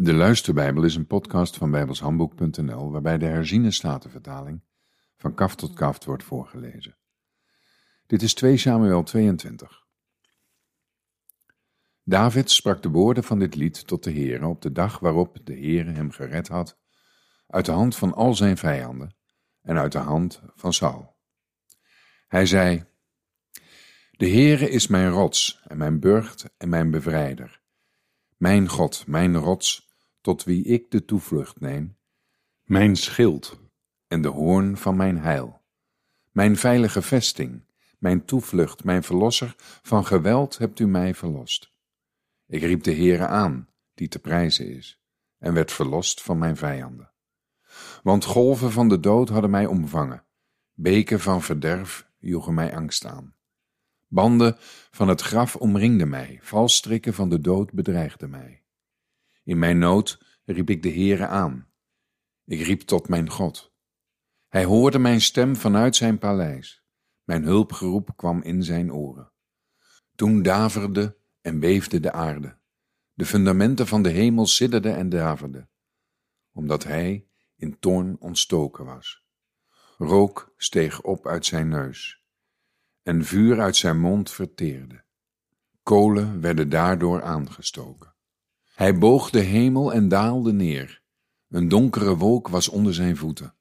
De Luisterbijbel is een podcast van bijbelshandboek.nl waarbij de herziene statenvertaling van kaf tot kaft wordt voorgelezen. Dit is 2 Samuel 22. David sprak de woorden van dit lied tot de Heere op de dag waarop de Heere hem gered had uit de hand van al zijn vijanden en uit de hand van Saul. Hij zei, De Heere is mijn rots en mijn burcht en mijn bevrijder, mijn God, mijn rots, tot wie ik de toevlucht neem, mijn schild en de hoorn van mijn heil, mijn veilige vesting, mijn toevlucht, mijn verlosser, van geweld hebt u mij verlost. Ik riep de Heere aan, die te prijzen is, en werd verlost van mijn vijanden. Want golven van de dood hadden mij omvangen, beken van verderf joegen mij angst aan. Banden van het graf omringden mij, valstrikken van de dood bedreigden mij. In mijn nood riep ik de Heere aan. Ik riep tot mijn God. Hij hoorde mijn stem vanuit zijn paleis. Mijn hulpgeroep kwam in zijn oren. Toen daverde en beefde de aarde. De fundamenten van de hemel sidderden en daverden, omdat hij in toorn ontstoken was. Rook steeg op uit zijn neus, en vuur uit zijn mond verteerde. Kolen werden daardoor aangestoken. Hij boog de hemel en daalde neer. Een donkere wolk was onder zijn voeten.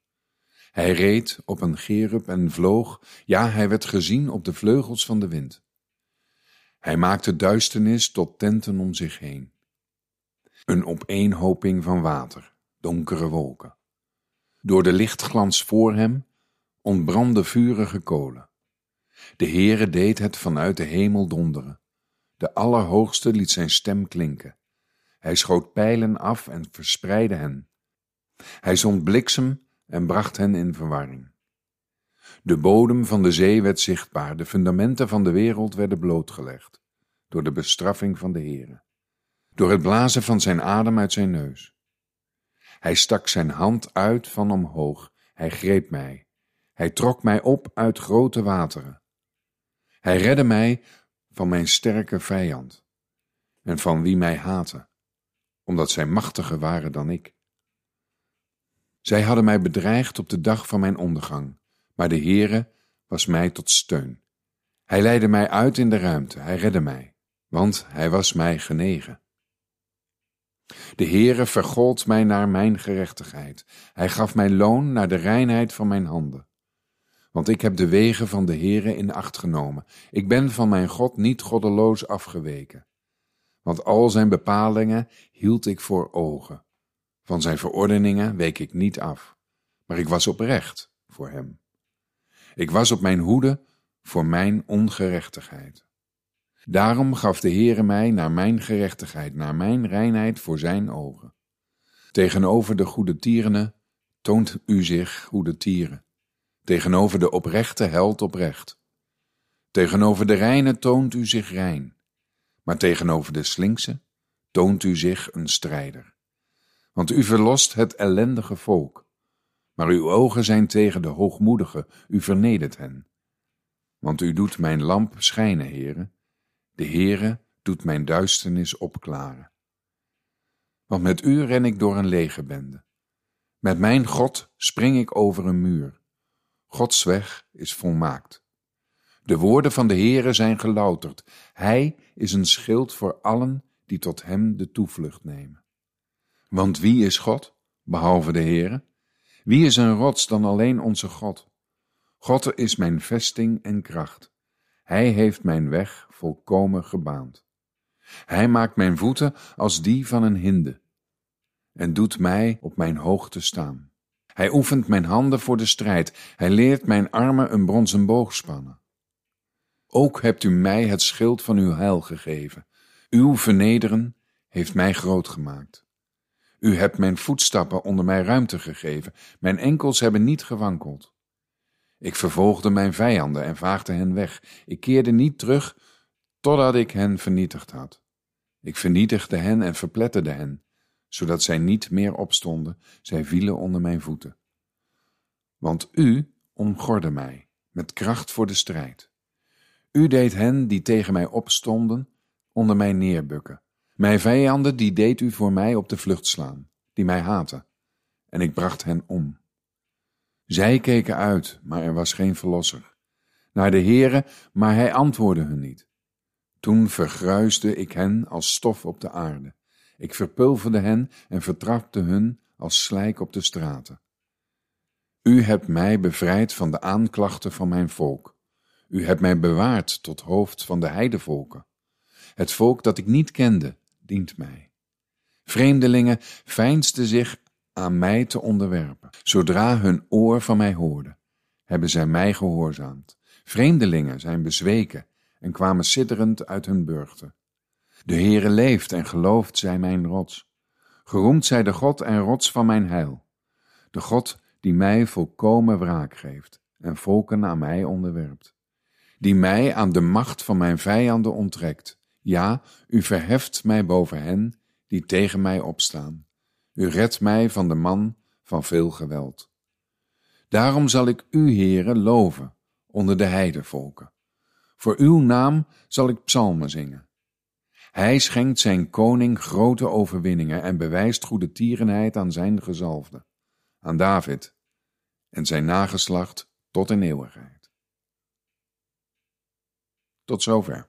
Hij reed op een gerub en vloog, ja, hij werd gezien op de vleugels van de wind. Hij maakte duisternis tot tenten om zich heen. Een opeenhoping van water, donkere wolken. Door de lichtglans voor hem ontbrandde vurige kolen. De Heere deed het vanuit de hemel donderen. De Allerhoogste liet zijn stem klinken. Hij schoot pijlen af en verspreidde hen. Hij zond bliksem en bracht hen in verwarring. De bodem van de zee werd zichtbaar, de fundamenten van de wereld werden blootgelegd, door de bestraffing van de Heere, door het blazen van zijn adem uit zijn neus. Hij stak zijn hand uit van omhoog, hij greep mij, hij trok mij op uit grote wateren. Hij redde mij van mijn sterke vijand en van wie mij haatte omdat zij machtiger waren dan ik. Zij hadden mij bedreigd op de dag van mijn ondergang, maar de Heere was mij tot steun. Hij leidde mij uit in de ruimte, hij redde mij, want hij was mij genegen. De Heere vergold mij naar mijn gerechtigheid. Hij gaf mij loon naar de reinheid van mijn handen. Want ik heb de wegen van de Heere in acht genomen. Ik ben van mijn God niet goddeloos afgeweken want al zijn bepalingen hield ik voor ogen. Van zijn verordeningen week ik niet af, maar ik was oprecht voor hem. Ik was op mijn hoede voor mijn ongerechtigheid. Daarom gaf de Heere mij naar mijn gerechtigheid, naar mijn reinheid voor zijn ogen. Tegenover de goede tierenen toont u zich goede tieren. Tegenover de oprechte held oprecht. Tegenover de reine toont u zich rein maar tegenover de slinkse toont u zich een strijder. Want u verlost het ellendige volk, maar uw ogen zijn tegen de hoogmoedigen, u vernedert hen. Want u doet mijn lamp schijnen, heren, de Heere doet mijn duisternis opklaren. Want met u ren ik door een lege bende. Met mijn God spring ik over een muur. Gods weg is volmaakt. De woorden van de Heere zijn gelouterd. Hij is een schild voor allen die tot hem de toevlucht nemen. Want wie is God, behalve de Heere? Wie is een rots dan alleen onze God? God is mijn vesting en kracht. Hij heeft mijn weg volkomen gebaand. Hij maakt mijn voeten als die van een hinde en doet mij op mijn hoogte staan. Hij oefent mijn handen voor de strijd. Hij leert mijn armen een bronzen boog spannen. Ook hebt u mij het schild van uw heil gegeven. Uw vernederen heeft mij groot gemaakt. U hebt mijn voetstappen onder mij ruimte gegeven. Mijn enkels hebben niet gewankeld. Ik vervolgde mijn vijanden en vaagde hen weg. Ik keerde niet terug totdat ik hen vernietigd had. Ik vernietigde hen en verpletterde hen, zodat zij niet meer opstonden. Zij vielen onder mijn voeten. Want u omgorde mij met kracht voor de strijd. U deed hen die tegen mij opstonden onder mij neerbukken. Mijn vijanden, die deed u voor mij op de vlucht slaan, die mij haten, en ik bracht hen om. Zij keken uit, maar er was geen verlosser. Naar de Heere, maar hij antwoordde hun niet. Toen vergruisde ik hen als stof op de aarde. Ik verpulverde hen en vertrapte hun als slijk op de straten. U hebt mij bevrijd van de aanklachten van mijn volk. U hebt mij bewaard tot hoofd van de heidevolken. Het volk dat ik niet kende, dient mij. Vreemdelingen veinsden zich aan mij te onderwerpen. Zodra hun oor van mij hoorde, hebben zij mij gehoorzaamd. Vreemdelingen zijn bezweken en kwamen sidderend uit hun burchten. De Heere leeft en gelooft zij mijn rots. Geroemd zij de God en rots van mijn heil. De God die mij volkomen wraak geeft en volken aan mij onderwerpt. Die mij aan de macht van mijn vijanden onttrekt. Ja, u verheft mij boven hen die tegen mij opstaan. U redt mij van de man van veel geweld. Daarom zal ik u, heren, loven onder de heidevolken. Voor uw naam zal ik psalmen zingen. Hij schenkt zijn koning grote overwinningen en bewijst goede tierenheid aan zijn gezalfde, aan David en zijn nageslacht tot in eeuwigheid. Tot zover.